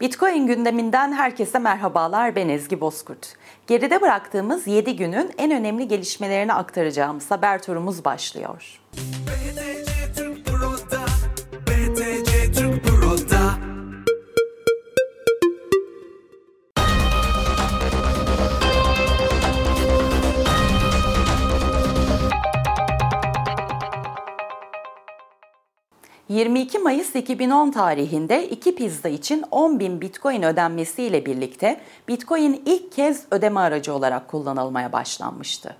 Bitcoin gündeminden herkese merhabalar. Ben Ezgi Bozkurt. Geride bıraktığımız 7 günün en önemli gelişmelerini aktaracağımız haber turumuz başlıyor. BTC 22 Mayıs 2010 tarihinde iki pizza için 10 bin bitcoin ödenmesiyle birlikte bitcoin ilk kez ödeme aracı olarak kullanılmaya başlanmıştı.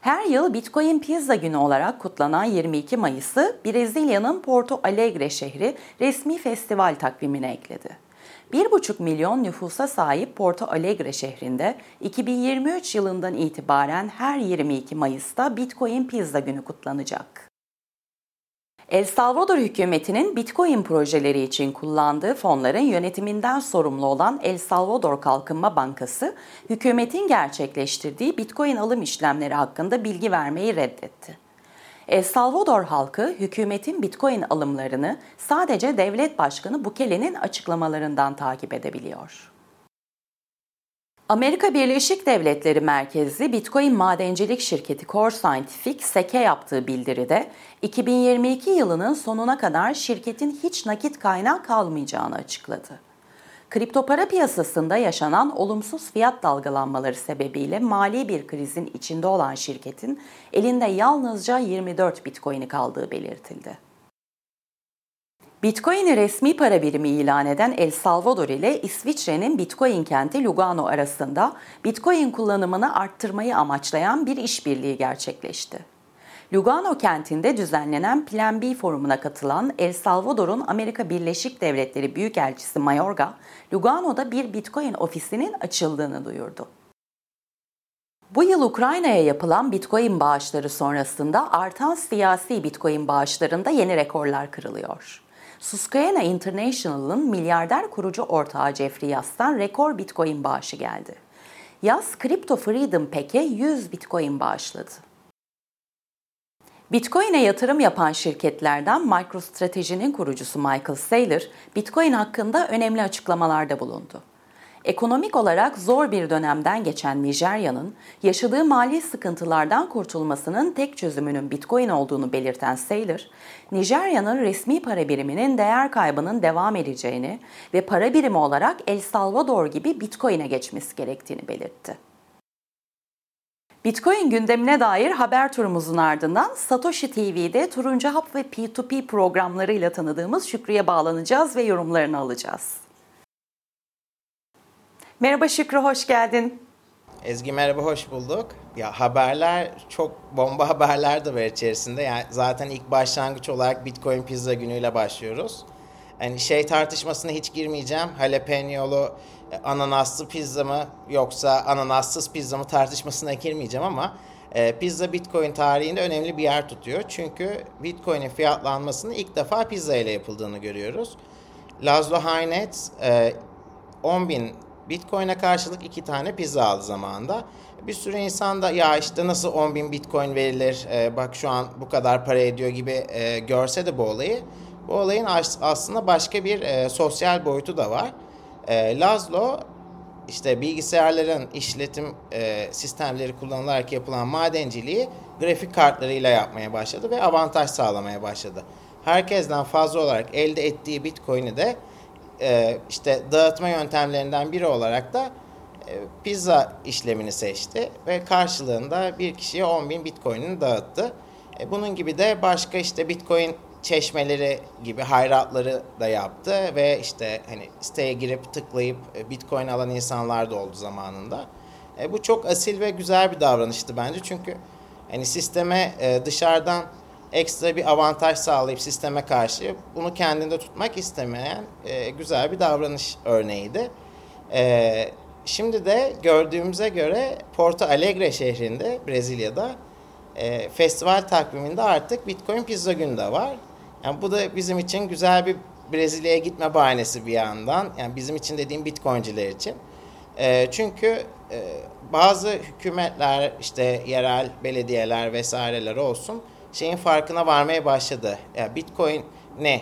Her yıl Bitcoin Pizza Günü olarak kutlanan 22 Mayıs'ı Brezilya'nın Porto Alegre şehri resmi festival takvimine ekledi. 1,5 milyon nüfusa sahip Porto Alegre şehrinde 2023 yılından itibaren her 22 Mayıs'ta Bitcoin Pizza Günü kutlanacak. El Salvador hükümetinin Bitcoin projeleri için kullandığı fonların yönetiminden sorumlu olan El Salvador Kalkınma Bankası, hükümetin gerçekleştirdiği Bitcoin alım işlemleri hakkında bilgi vermeyi reddetti. El Salvador halkı hükümetin Bitcoin alımlarını sadece devlet başkanı Bukele'nin açıklamalarından takip edebiliyor. Amerika Birleşik Devletleri merkezli Bitcoin madencilik şirketi Core Scientific SEC'e yaptığı bildiride 2022 yılının sonuna kadar şirketin hiç nakit kaynağı kalmayacağını açıkladı. Kripto para piyasasında yaşanan olumsuz fiyat dalgalanmaları sebebiyle mali bir krizin içinde olan şirketin elinde yalnızca 24 Bitcoin'i kaldığı belirtildi. Bitcoin'i resmi para birimi ilan eden El Salvador ile İsviçre'nin Bitcoin kenti Lugano arasında Bitcoin kullanımını arttırmayı amaçlayan bir işbirliği gerçekleşti. Lugano kentinde düzenlenen Plan B forumuna katılan El Salvador'un Amerika Birleşik Devletleri Büyükelçisi Mayorga, Lugano'da bir Bitcoin ofisinin açıldığını duyurdu. Bu yıl Ukrayna'ya yapılan Bitcoin bağışları sonrasında artan siyasi Bitcoin bağışlarında yeni rekorlar kırılıyor. Susquehanna International'ın milyarder kurucu ortağı Jeffrey Yass'tan rekor Bitcoin bağışı geldi. Yass, Crypto Freedom Pack'e 100 Bitcoin bağışladı. Bitcoin'e yatırım yapan şirketlerden MicroStrategy'nin kurucusu Michael Saylor, Bitcoin hakkında önemli açıklamalarda bulundu. Ekonomik olarak zor bir dönemden geçen Nijerya'nın yaşadığı mali sıkıntılardan kurtulmasının tek çözümünün Bitcoin olduğunu belirten Saylor, Nijerya'nın resmi para biriminin değer kaybının devam edeceğini ve para birimi olarak El Salvador gibi Bitcoin'e geçmesi gerektiğini belirtti. Bitcoin gündemine dair haber turumuzun ardından Satoshi TV'de Turuncu Hap ve P2P programlarıyla tanıdığımız Şükrü'ye bağlanacağız ve yorumlarını alacağız. Merhaba Şükrü, hoş geldin. Ezgi merhaba, hoş bulduk. Ya haberler çok bomba haberler de var içerisinde. Yani zaten ilk başlangıç olarak Bitcoin pizza günüyle başlıyoruz. Yani şey tartışmasına hiç girmeyeceğim. Jalapeno'lu e, ananaslı pizza mı yoksa ananassız pizza mı tartışmasına girmeyeceğim ama e, pizza Bitcoin tarihinde önemli bir yer tutuyor. Çünkü Bitcoin'in fiyatlanmasının ilk defa pizza ile yapıldığını görüyoruz. Laszlo Haynet e, 10 bin Bitcoin'e karşılık iki tane pizza aldı zamanında. Bir sürü insan da ya işte nasıl 10 bin Bitcoin verilir e, bak şu an bu kadar para ediyor gibi e, görse de bu olayı. Bu olayın aslında başka bir e, sosyal boyutu da var. E, Lazlo işte bilgisayarların işletim e, sistemleri kullanılarak yapılan madenciliği grafik kartlarıyla yapmaya başladı ve avantaj sağlamaya başladı. Herkesten fazla olarak elde ettiği Bitcoin'i de e, işte dağıtma yöntemlerinden biri olarak da e, pizza işlemini seçti ve karşılığında bir kişiye 10 bin bitcoin'ini dağıttı. E, bunun gibi de başka işte bitcoin çeşmeleri gibi hayratları da yaptı ve işte hani siteye girip tıklayıp e, bitcoin alan insanlar da oldu zamanında. E, bu çok asil ve güzel bir davranıştı bence çünkü hani sisteme e, dışarıdan ekstra bir avantaj sağlayıp sisteme karşı bunu kendinde tutmak istemeyen e, güzel bir davranış örneğiydi. E, şimdi de gördüğümüze göre Porto Alegre şehrinde Brezilya'da e, festival takviminde artık Bitcoin Pizza Günü de var. Yani bu da bizim için güzel bir Brezilya'ya gitme bahanesi bir yandan. Yani bizim için dediğim Bitcoin'ciler için. E, çünkü e, bazı hükümetler işte yerel belediyeler vesaireler olsun şeyin farkına varmaya başladı. Yani Bitcoin ne?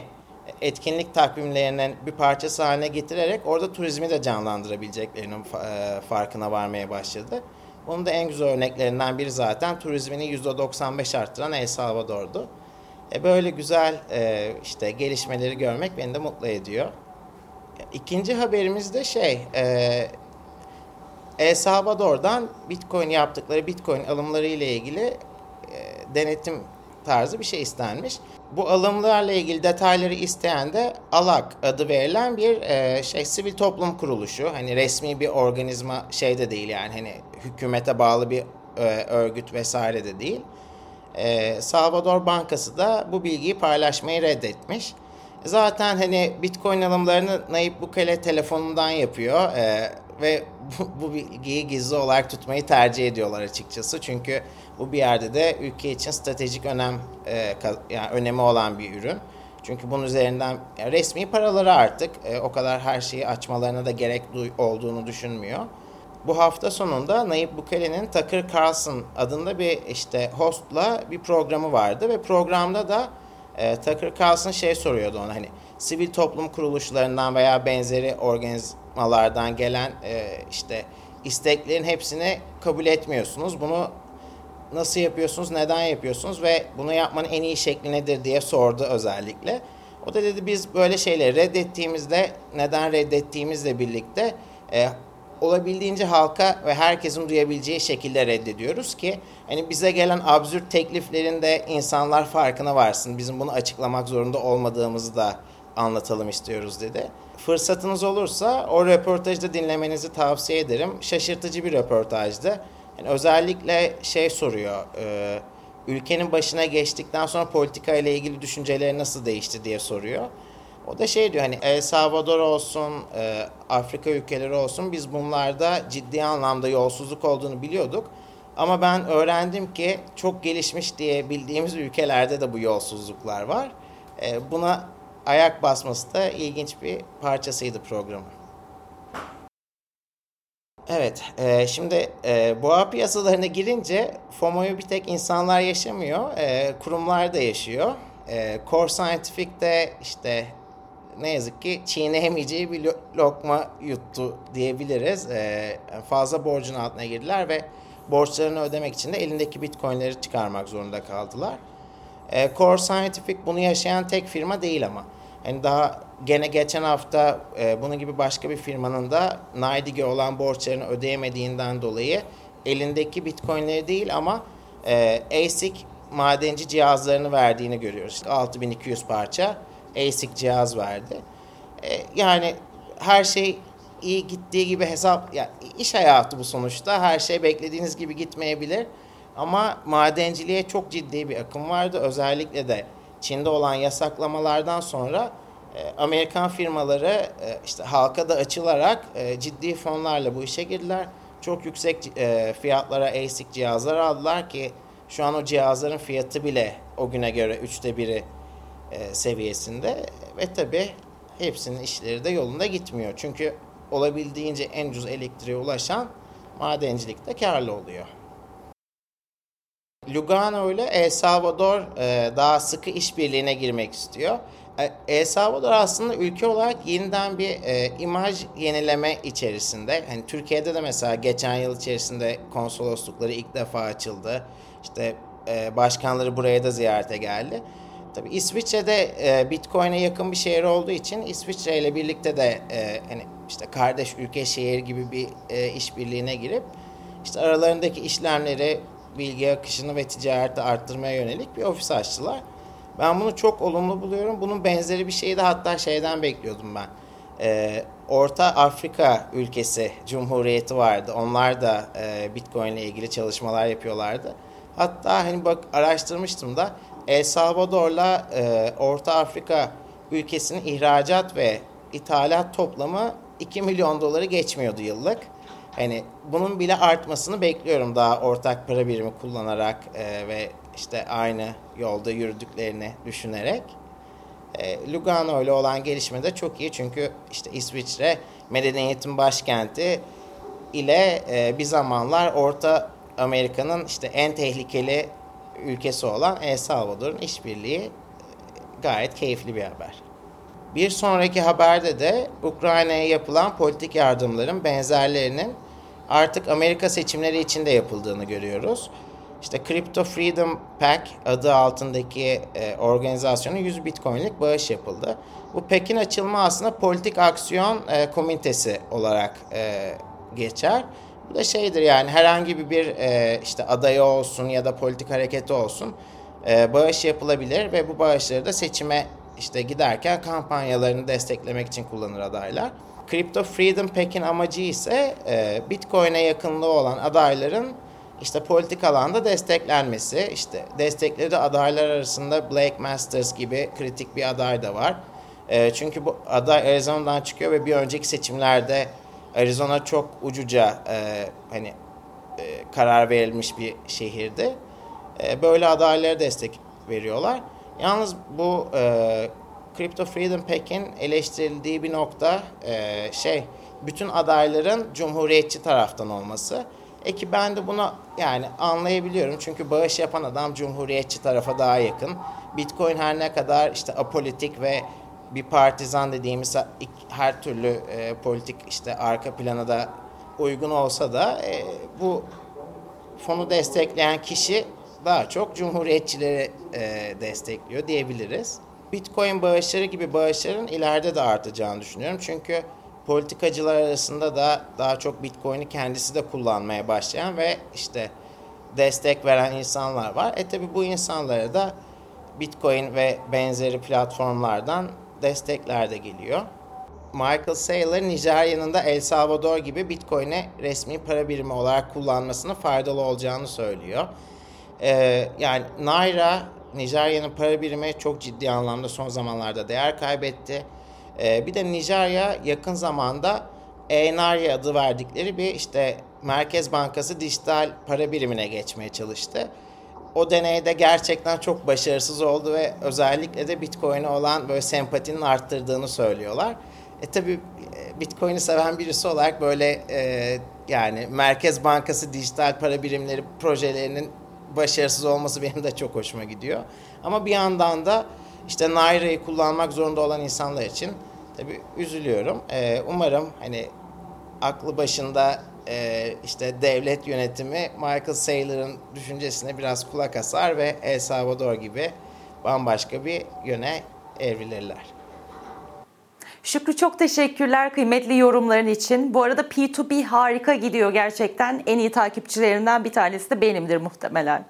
etkinlik takvimlerinin bir parçası haline getirerek orada turizmi de canlandırabileceklerinin e, farkına varmaya başladı. Bunun da en güzel örneklerinden biri zaten turizmini %95 arttıran El Salvador'du. E böyle güzel e, işte gelişmeleri görmek beni de mutlu ediyor. İkinci haberimiz de şey, e, El Salvador'dan Bitcoin yaptıkları Bitcoin alımları ile ilgili e, denetim tarzı bir şey istenmiş. Bu alımlarla ilgili detayları isteyen de ALAK adı verilen bir e, şey sivil toplum kuruluşu. Hani resmi bir organizma şey de değil yani hani hükümete bağlı bir e, örgüt vesaire de değil. E, Salvador Bankası da bu bilgiyi paylaşmayı reddetmiş. Zaten hani Bitcoin alımlarını Nayib Bukele telefonundan yapıyor e, ve bu, bu bilgiyi gizli olarak tutmayı tercih ediyorlar açıkçası. Çünkü bu bir yerde de ülke için stratejik önem e, yani önemi olan bir ürün. Çünkü bunun üzerinden resmi paraları artık e, o kadar her şeyi açmalarına da gerek olduğunu düşünmüyor. Bu hafta sonunda Nayib Bukele'nin Tucker Carlson adında bir işte hostla bir programı vardı ve programda da e, Tucker Carlson şey soruyordu ona hani sivil toplum kuruluşlarından veya benzeri organizmalardan gelen e, işte isteklerin hepsini kabul etmiyorsunuz. Bunu nasıl yapıyorsunuz, neden yapıyorsunuz ve bunu yapmanın en iyi şekli nedir diye sordu özellikle. O da dedi biz böyle şeyleri reddettiğimizde neden reddettiğimizle birlikte e, olabildiğince halka ve herkesin duyabileceği şekilde reddediyoruz ki hani bize gelen absürt tekliflerin de insanlar farkına varsın. Bizim bunu açıklamak zorunda olmadığımızı da anlatalım istiyoruz dedi. Fırsatınız olursa o röportajı da dinlemenizi tavsiye ederim. Şaşırtıcı bir röportajdı. Yani özellikle şey soruyor. E, ülkenin başına geçtikten sonra politika ile ilgili düşünceleri nasıl değişti diye soruyor. O da şey diyor hani El Salvador olsun, e, Afrika ülkeleri olsun biz bunlarda ciddi anlamda yolsuzluk olduğunu biliyorduk. Ama ben öğrendim ki çok gelişmiş diye bildiğimiz ülkelerde de bu yolsuzluklar var. E, buna ayak basması da ilginç bir parçasıydı programın. Evet, e, şimdi e, boğa piyasalarına girince FOMO'yu bir tek insanlar yaşamıyor, e, kurumlar da yaşıyor. E, Core Scientific işte ne yazık ki çiğneyemeyeceği bir lokma yuttu diyebiliriz. E, fazla borcun altına girdiler ve borçlarını ödemek için de elindeki bitcoinleri çıkarmak zorunda kaldılar. E, Core Scientific bunu yaşayan tek firma değil ama. Yani daha gene geçen hafta e, bunun gibi başka bir firmanın da Naidig'e olan borçlarını ödeyemediğinden dolayı elindeki bitcoinleri değil ama e, ASIC madenci cihazlarını verdiğini görüyoruz. 6200 parça ASIC cihaz verdi. E, yani her şey iyi gittiği gibi hesap yani iş hayatı bu sonuçta her şey beklediğiniz gibi gitmeyebilir ama madenciliğe çok ciddi bir akım vardı özellikle de Çin'de olan yasaklamalardan sonra e, Amerikan firmaları e, işte halka da açılarak ciddi fonlarla bu işe girdiler. Çok yüksek fiyatlara ASIC cihazlar aldılar ki şu an o cihazların fiyatı bile o güne göre üçte biri e, seviyesinde ve tabi hepsinin işleri de yolunda gitmiyor. Çünkü olabildiğince en ucuz elektriğe ulaşan madencilikte karlı oluyor. Lugano ile El Salvador e, daha sıkı işbirliğine girmek istiyor. E, El Salvador aslında ülke olarak yeniden bir e, imaj yenileme içerisinde. Hani Türkiye'de de mesela geçen yıl içerisinde konsoloslukları ilk defa açıldı. İşte e, başkanları buraya da ziyarete geldi. Tabii İsviçre'de e, Bitcoin'e yakın bir şehir olduğu için İsviçre ile birlikte de e, hani işte kardeş ülke şehir gibi bir e, işbirliğine girip işte aralarındaki işlemleri bilgi akışını ve ticareti arttırmaya yönelik bir ofis açtılar. Ben bunu çok olumlu buluyorum. Bunun benzeri bir şeyi de hatta şeyden bekliyordum ben. Ee, Orta Afrika ülkesi Cumhuriyeti vardı. Onlar da e, Bitcoin ile ilgili çalışmalar yapıyorlardı. Hatta hani bak araştırmıştım da El Salvador'la e, Orta Afrika ülkesinin ihracat ve ithalat toplamı 2 milyon doları geçmiyordu yıllık. Hani bunun bile artmasını bekliyorum daha ortak para birimi kullanarak e, ve işte aynı yolda yürüdüklerini düşünerek. E, Lugano ile olan gelişme de çok iyi çünkü işte İsviçre medeniyetin başkenti ile e, bir zamanlar Orta Amerika'nın işte en tehlikeli ülkesi olan El Salvador'un işbirliği gayet keyifli bir haber. Bir sonraki haberde de Ukrayna'ya yapılan politik yardımların benzerlerinin artık Amerika seçimleri için de yapıldığını görüyoruz. İşte Crypto Freedom Pack adı altındaki e, organizasyona 100 Bitcoin'lik bağış yapıldı. Bu Pekin açılma aslında politik aksiyon e, komitesi olarak e, geçer. Bu da şeydir yani herhangi bir e, işte adayı olsun ya da politik hareketi olsun e, bağış yapılabilir ve bu bağışları da seçime işte giderken kampanyalarını desteklemek için kullanır adaylar. Crypto Freedom Pack'in amacı ise e, Bitcoin'e yakınlığı olan adayların işte politik alanda desteklenmesi. İşte destekleri de adaylar arasında Blake Masters gibi kritik bir aday da var. E, çünkü bu aday Arizona'dan çıkıyor ve bir önceki seçimlerde Arizona çok ucuca e, hani e, karar verilmiş bir şehirdi. E, böyle adaylara destek veriyorlar. Yalnız bu e, Crypto Freedom Pack'in eleştirildiği bir nokta e, şey bütün adayların cumhuriyetçi taraftan olması. E ki ben de bunu yani anlayabiliyorum. Çünkü bağış yapan adam cumhuriyetçi tarafa daha yakın. Bitcoin her ne kadar işte apolitik ve bir partizan dediğimiz her türlü e, politik işte arka plana da uygun olsa da e, bu fonu destekleyen kişi daha çok cumhuriyetçileri e, destekliyor diyebiliriz. Bitcoin bağışları gibi bağışların ileride de artacağını düşünüyorum. Çünkü politikacılar arasında da daha çok Bitcoin'i kendisi de kullanmaya başlayan ve işte destek veren insanlar var. E tabi bu insanlara da Bitcoin ve benzeri platformlardan destekler de geliyor. Michael Saylor Nijerya'nın da El Salvador gibi Bitcoin'e resmi para birimi olarak kullanmasının faydalı olacağını söylüyor. Ee, yani Naira Nijerya'nın para birimi çok ciddi anlamda son zamanlarda değer kaybetti. Ee, bir de Nijerya yakın zamanda e-Naira adı verdikleri bir işte Merkez Bankası dijital para birimine geçmeye çalıştı. O deneyde gerçekten çok başarısız oldu ve özellikle de Bitcoin'e olan böyle sempatinin arttırdığını söylüyorlar. E tabi e, Bitcoin'i seven birisi olarak böyle e, yani Merkez Bankası dijital para birimleri projelerinin başarısız olması benim de çok hoşuma gidiyor. Ama bir yandan da işte Naira'yı kullanmak zorunda olan insanlar için tabii üzülüyorum. Ee, umarım hani aklı başında e, işte devlet yönetimi Michael Saylor'ın düşüncesine biraz kulak asar ve El Salvador gibi bambaşka bir yöne evrilirler. Şükrü çok teşekkürler kıymetli yorumların için. Bu arada P2P harika gidiyor gerçekten. En iyi takipçilerinden bir tanesi de benimdir muhtemelen.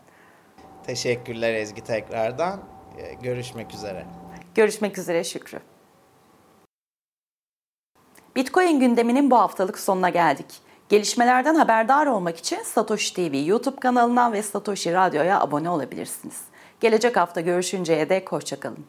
Teşekkürler Ezgi tekrardan. Ee, görüşmek üzere. Görüşmek üzere Şükrü. Bitcoin gündeminin bu haftalık sonuna geldik. Gelişmelerden haberdar olmak için Satoshi TV YouTube kanalına ve Satoshi Radyo'ya abone olabilirsiniz. Gelecek hafta görüşünceye dek hoşçakalın.